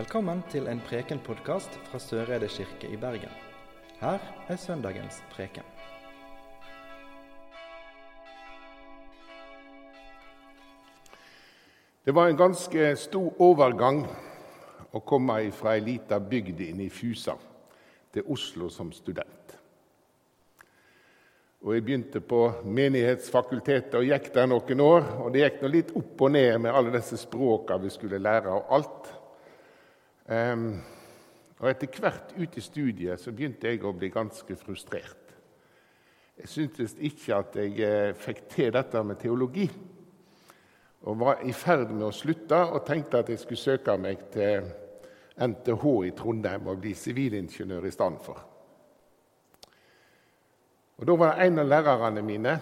Velkommen til en Preken-podkast fra Søreide kirke i Bergen. Her er søndagens preken. Det var en ganske stor overgang å komme fra ei lita bygd inn i Fusa til Oslo som student. Og Jeg begynte på Menighetsfakultetet og gikk der noen år. og Det gikk nå litt opp og ned med alle disse språkene vi skulle lære, og alt. Um, og Etter hvert ut i studiet så begynte jeg å bli ganske frustrert. Jeg syntes ikke at jeg eh, fikk til dette med teologi og var i ferd med å slutte og tenkte at jeg skulle søke meg til NTH i Trondheim og bli sivilingeniør i stedet for. Og Da var det en av lærerne mine,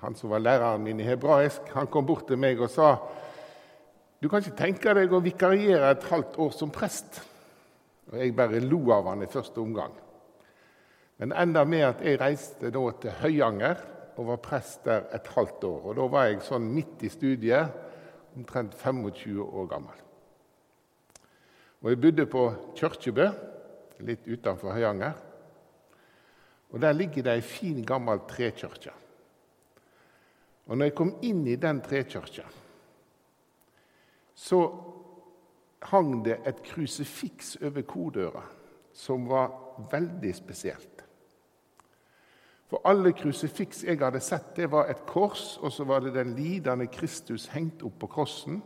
han som var læreren min i hebraisk, han kom bort til meg og sa du kan ikke tenke deg å vikariere et halvt år som prest. Og Jeg bare lo av han i første omgang. Men enda med at jeg reiste da til Høyanger og var prest der et halvt år. Og Da var jeg sånn midt i studiet, omtrent 25 år gammel. Og Jeg bodde på Kjørkjebø, litt utenfor Høyanger. Og Der ligger det ei en fin, gammel trekirke. Og når jeg kom inn i den trekirka, så hang det et krusifiks over kodøra som var veldig spesielt. For alle krusifiks jeg hadde sett, det var et kors, og så var det den lidende Kristus hengt opp på krossen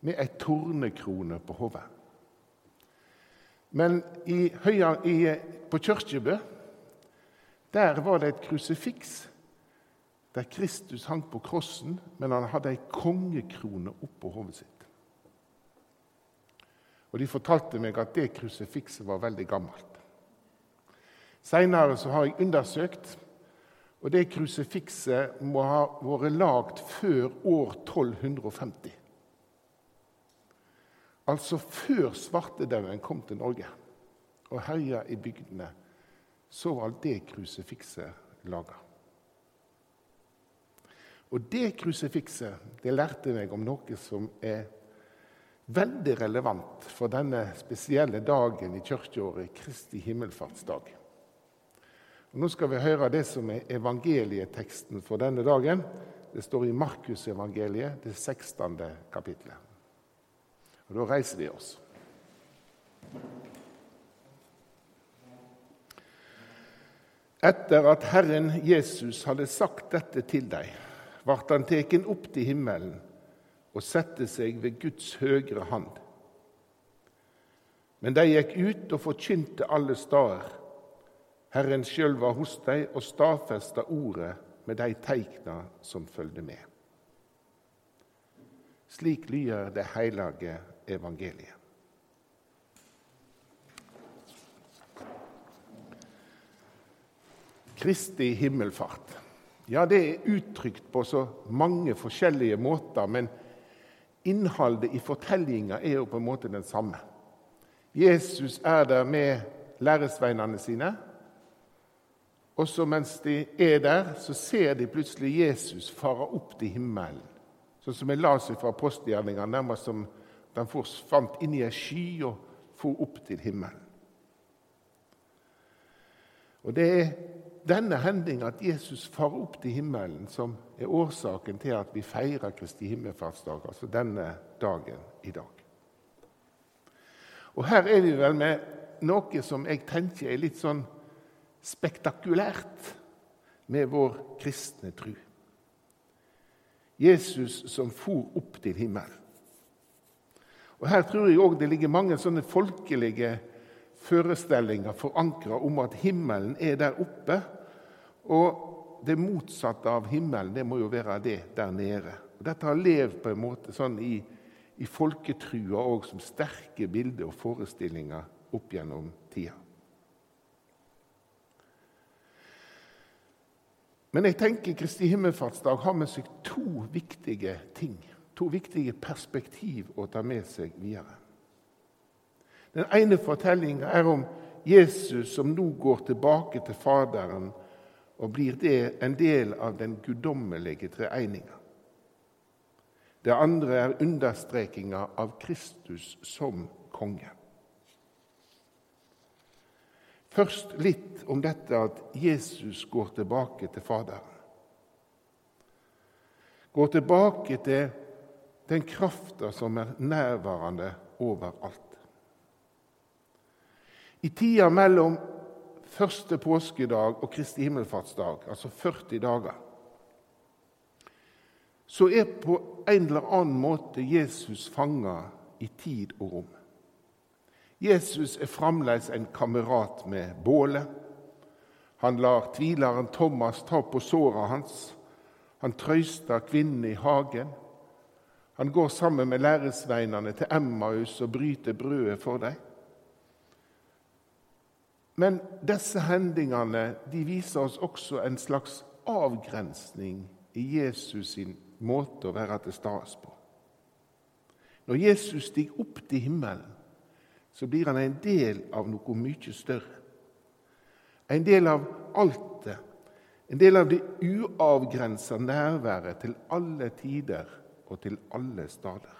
med ei tornekrone på hodet. Men i, høya, i, på Kyrkjebø der var det et krusifiks der Kristus hang på krossen, men han hadde ei kongekrone oppå hodet sitt. Og De fortalte meg at det krusifikset var veldig gammelt. Seinere har jeg undersøkt, og det krusifikset må ha vært lagd før år 1250. Altså før svartedauden kom til Norge og herja i bygdene, så var det krusifikset laga. Og det krusifikset det lærte meg om noe som er veldig relevant for denne spesielle dagen i kirkeåret, Kristi himmelfartsdag. Og nå skal vi høre det som er evangelieteksten for denne dagen. Det står i Markusevangeliet, det 16. kapittelet. Og Da reiser vi oss. Etter at Herren Jesus hadde sagt dette til deg, ble han teken opp til himmelen og sette seg ved Guds høgre hand. Men de gikk ut og forkynte alle steder Herren sjøl var hos dem og stadfesta ordet med de teikna som følgde med. Slik lyder det hellige evangeliet. Kristi himmelfart. Ja, det er uttrykt på så mange forskjellige måter, men innholdet i fortellinga er jo på en måte den samme. Jesus er der med læresveinene sine. Og så mens de er der, så ser de plutselig Jesus fare opp til himmelen. Sånn som jeg leser fra postgjerningene, nærmest som den forsvant inn i ei sky og for opp til himmelen. Og Det er denne hendinga, at Jesus far opp til himmelen, som er årsaken til at vi feirer Kristi himmelfartsdag, altså denne dagen i dag. Og Her er vi vel med noe som jeg tenker er litt sånn spektakulært med vår kristne tru. Jesus som for opp til himmelen. Og Her tror jeg òg det ligger mange sånne folkelige forestillinger forankra om at himmelen er der oppe. Og det motsatte av himmelen det må jo være det der nede. Og Dette har levd på en måte sånn i, i folketrua òg som sterke bilder og forestillinger opp gjennom tida. Men jeg tenker Kristi himmelfartsdag har med seg to viktige ting. To viktige perspektiv å ta med seg videre. Den ene fortellinga er om Jesus som nå går tilbake til Faderen og blir det en del av den guddommelige treeninga. Det andre er understrekinga av Kristus som konge. Først litt om dette at Jesus går tilbake til Faderen. Går tilbake til den krafta som er nærværende overalt. I tida mellom første påskedag og Kristi himmelfartsdag, altså 40 dager, så er på en eller annen måte Jesus fanga i tid og rom. Jesus er fremdeles en kamerat med bålet. Han lar tvileren Thomas ta på såra hans. Han trøster kvinnen i hagen. Han går sammen med læresveinene til Emmaus og bryter brødet for dem. Men disse hendingene viser oss også en slags avgrensning i Jesus sin måte å være til stede på. Når Jesus stiger opp til himmelen, så blir han en del av noe mye større. En del av alt det. En del av det uavgrensa nærværet til alle tider og til alle steder.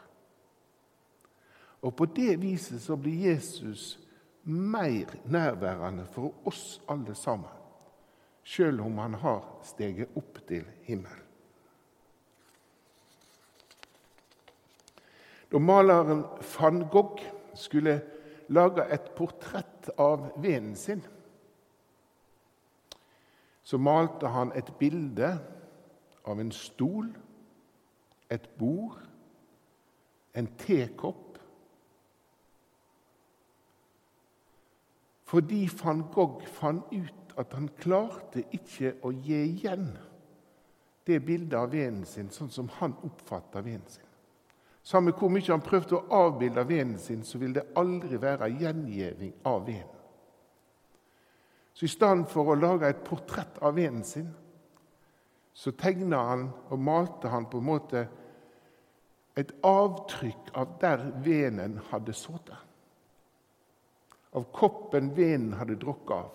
Og På det viset så blir Jesus mer nærværende for oss alle sammen, sjøl om han har steget opp til himmelen. Da maleren van Gogh skulle lage et portrett av vennen sin. Så malte han et bilde av en stol, et bord, en tekopp. Fordi van Gogh fant ut at han klarte ikke å gi igjen det bildet av vennen sin sånn som han oppfatta vennen sin. Samme hvor mye han prøvde å avbilde vennen sin, så vil det aldri være gjengjeving av vennen. Så i stedet for å lage et portrett av vennen sin, så tegna han og malte han på en måte et avtrykk av der venen hadde sittet. Av koppen venen hadde drukket av.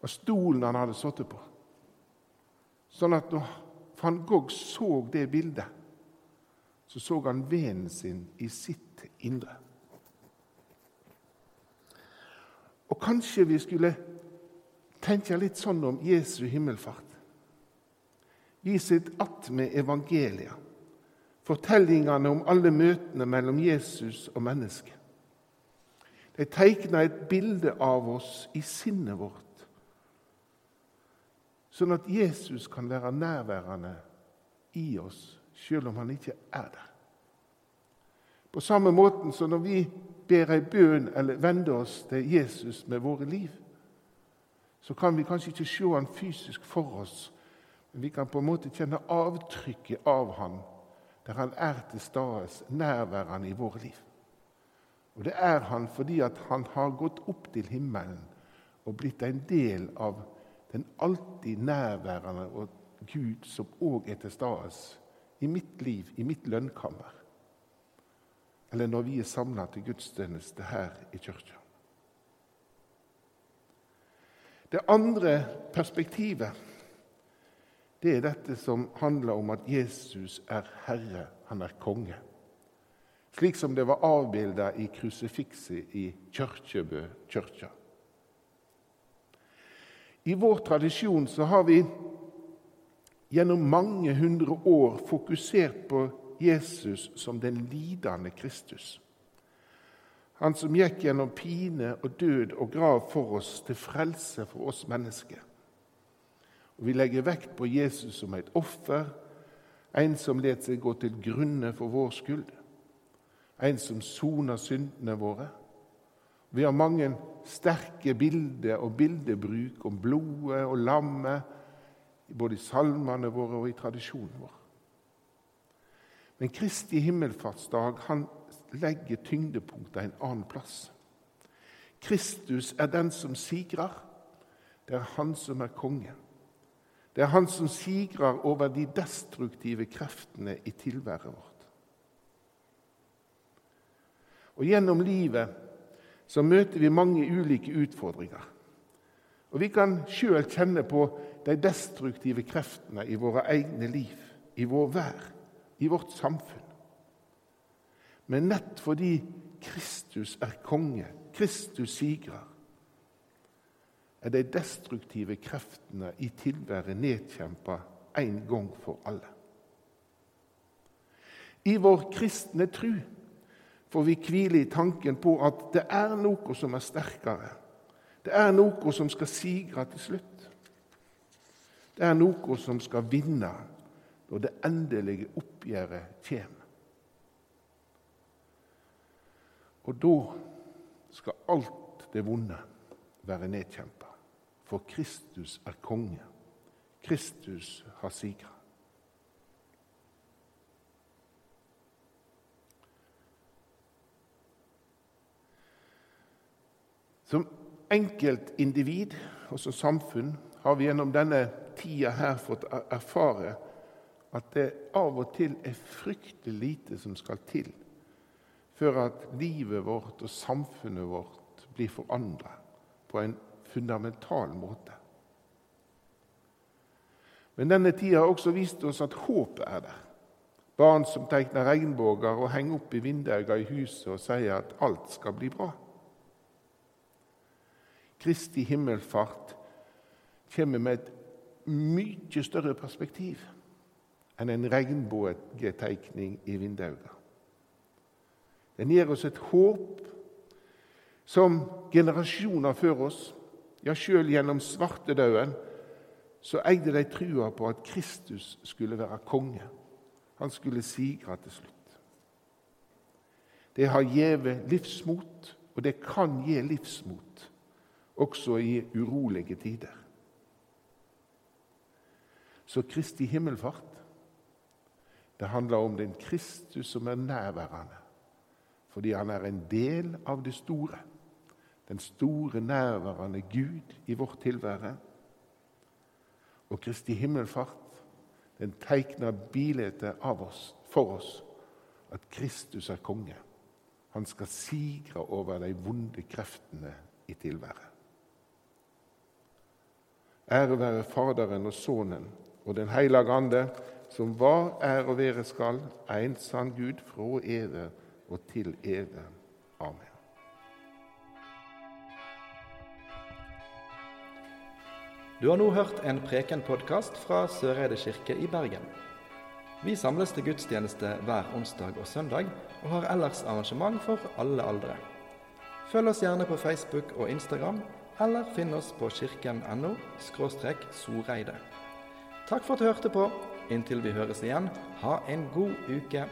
Av stolen han hadde sittet på. Sånn at når van Gogh så det bildet, så så han venen sin i sitt indre. Og kanskje vi skulle tenke litt sånn om Jesu himmelfart. Vi sitter att med evangeliet, fortellingene om alle møtene mellom Jesus og mennesket. De tegna et bilde av oss i sinnet vårt, sånn at Jesus kan være nærværende i oss selv om han ikke er der. På samme måten som når vi ber ei bønn eller vender oss til Jesus med våre liv, så kan vi kanskje ikke se han fysisk for oss, men vi kan på en måte kjenne avtrykket av han der han er til stede, nærværende i våre liv. Og det er han fordi at han har gått opp til himmelen og blitt en del av den alltid nærværende og Gud som òg er til stede i mitt liv, i mitt lønnkammer, eller når vi er samla til gudstjeneste her i kirka. Det andre perspektivet det er dette som handler om at Jesus er herre, han er konge. Slik som det var avbilda i krusifikset i Kyrkjebø kirke. I vår tradisjon så har vi gjennom mange hundre år fokusert på Jesus som den lidende Kristus. Han som gikk gjennom pine og død og grav for oss til frelse for oss mennesker. Og Vi legger vekt på Jesus som et offer, en som let seg gå til grunne for vår skyld, en som soner syndene våre. Vi har mange sterke bilder og bildebruk om blodet og lammet, både i salmene våre og i tradisjonen vår. Men Kristi himmelfartsdag han legger tyngdepunktet en annen plass. Kristus er den som sigrer. Det er han som er konge. Det er han som sigrer over de destruktive kreftene i tilværet vårt. Og Gjennom livet så møter vi mange ulike utfordringer. Og Vi kan sjøl kjenne på de destruktive kreftene i våre egne liv, i vår vær, i vårt samfunn. Men nett fordi Kristus er konge, Kristus sigrer, er de destruktive kreftene i tilværet nedkjempa en gang for alle. I vår kristne tru får vi hvile i tanken på at det er noe som er sterkere. Det er noe som skal sigre til slutt. Det er noe som skal vinne når det endelige oppgjøret kommer. Og da skal alt det vonde være nedkjempa. For Kristus er konge. Kristus har sigra. Som enkeltindivid og som samfunn har vi gjennom denne tida her fått erfare at det av og til er fryktelig lite som skal til før at livet vårt og samfunnet vårt blir forandra på en fundamental måte. Men denne tida har også vist oss at håpet er der. Barn som tegner regnbuer og henger opp i vinduene i huset og sier at alt skal bli bra. Kristi himmelfart kommer med et mye større perspektiv enn en regnbuetegning i vinduet. Den gir oss et håp som generasjoner før oss, ja, sjøl gjennom svartedauden, så eide de trua på at Kristus skulle være konge. Han skulle sigre til slutt. Det har gjeve livsmot, og det kan gi livsmot også i urolige tider. Så Kristi himmelfart, det handler om den Kristus som er nærværende. Fordi han er en del av det store. Den store, nærværende Gud i vårt tilvære. Og Kristi himmelfart, den tegner bildet av oss, for oss at Kristus er konge. Han skal sigre over de vonde kreftene i tilværet. Ære være Faderen og Sønnen og Den hellige ande, som var, er og være skal, en sann Gud fra evig og til evig. Amen. Du har nå hørt en Preken-podkast fra Søreide kirke i Bergen. Vi samles til gudstjeneste hver onsdag og søndag, og har ellers arrangement for alle aldre. Følg oss gjerne på Facebook og Instagram eller finn oss på kirken.no soreide. Takk for at du hørte på. Inntil vi høres igjen, ha en god uke.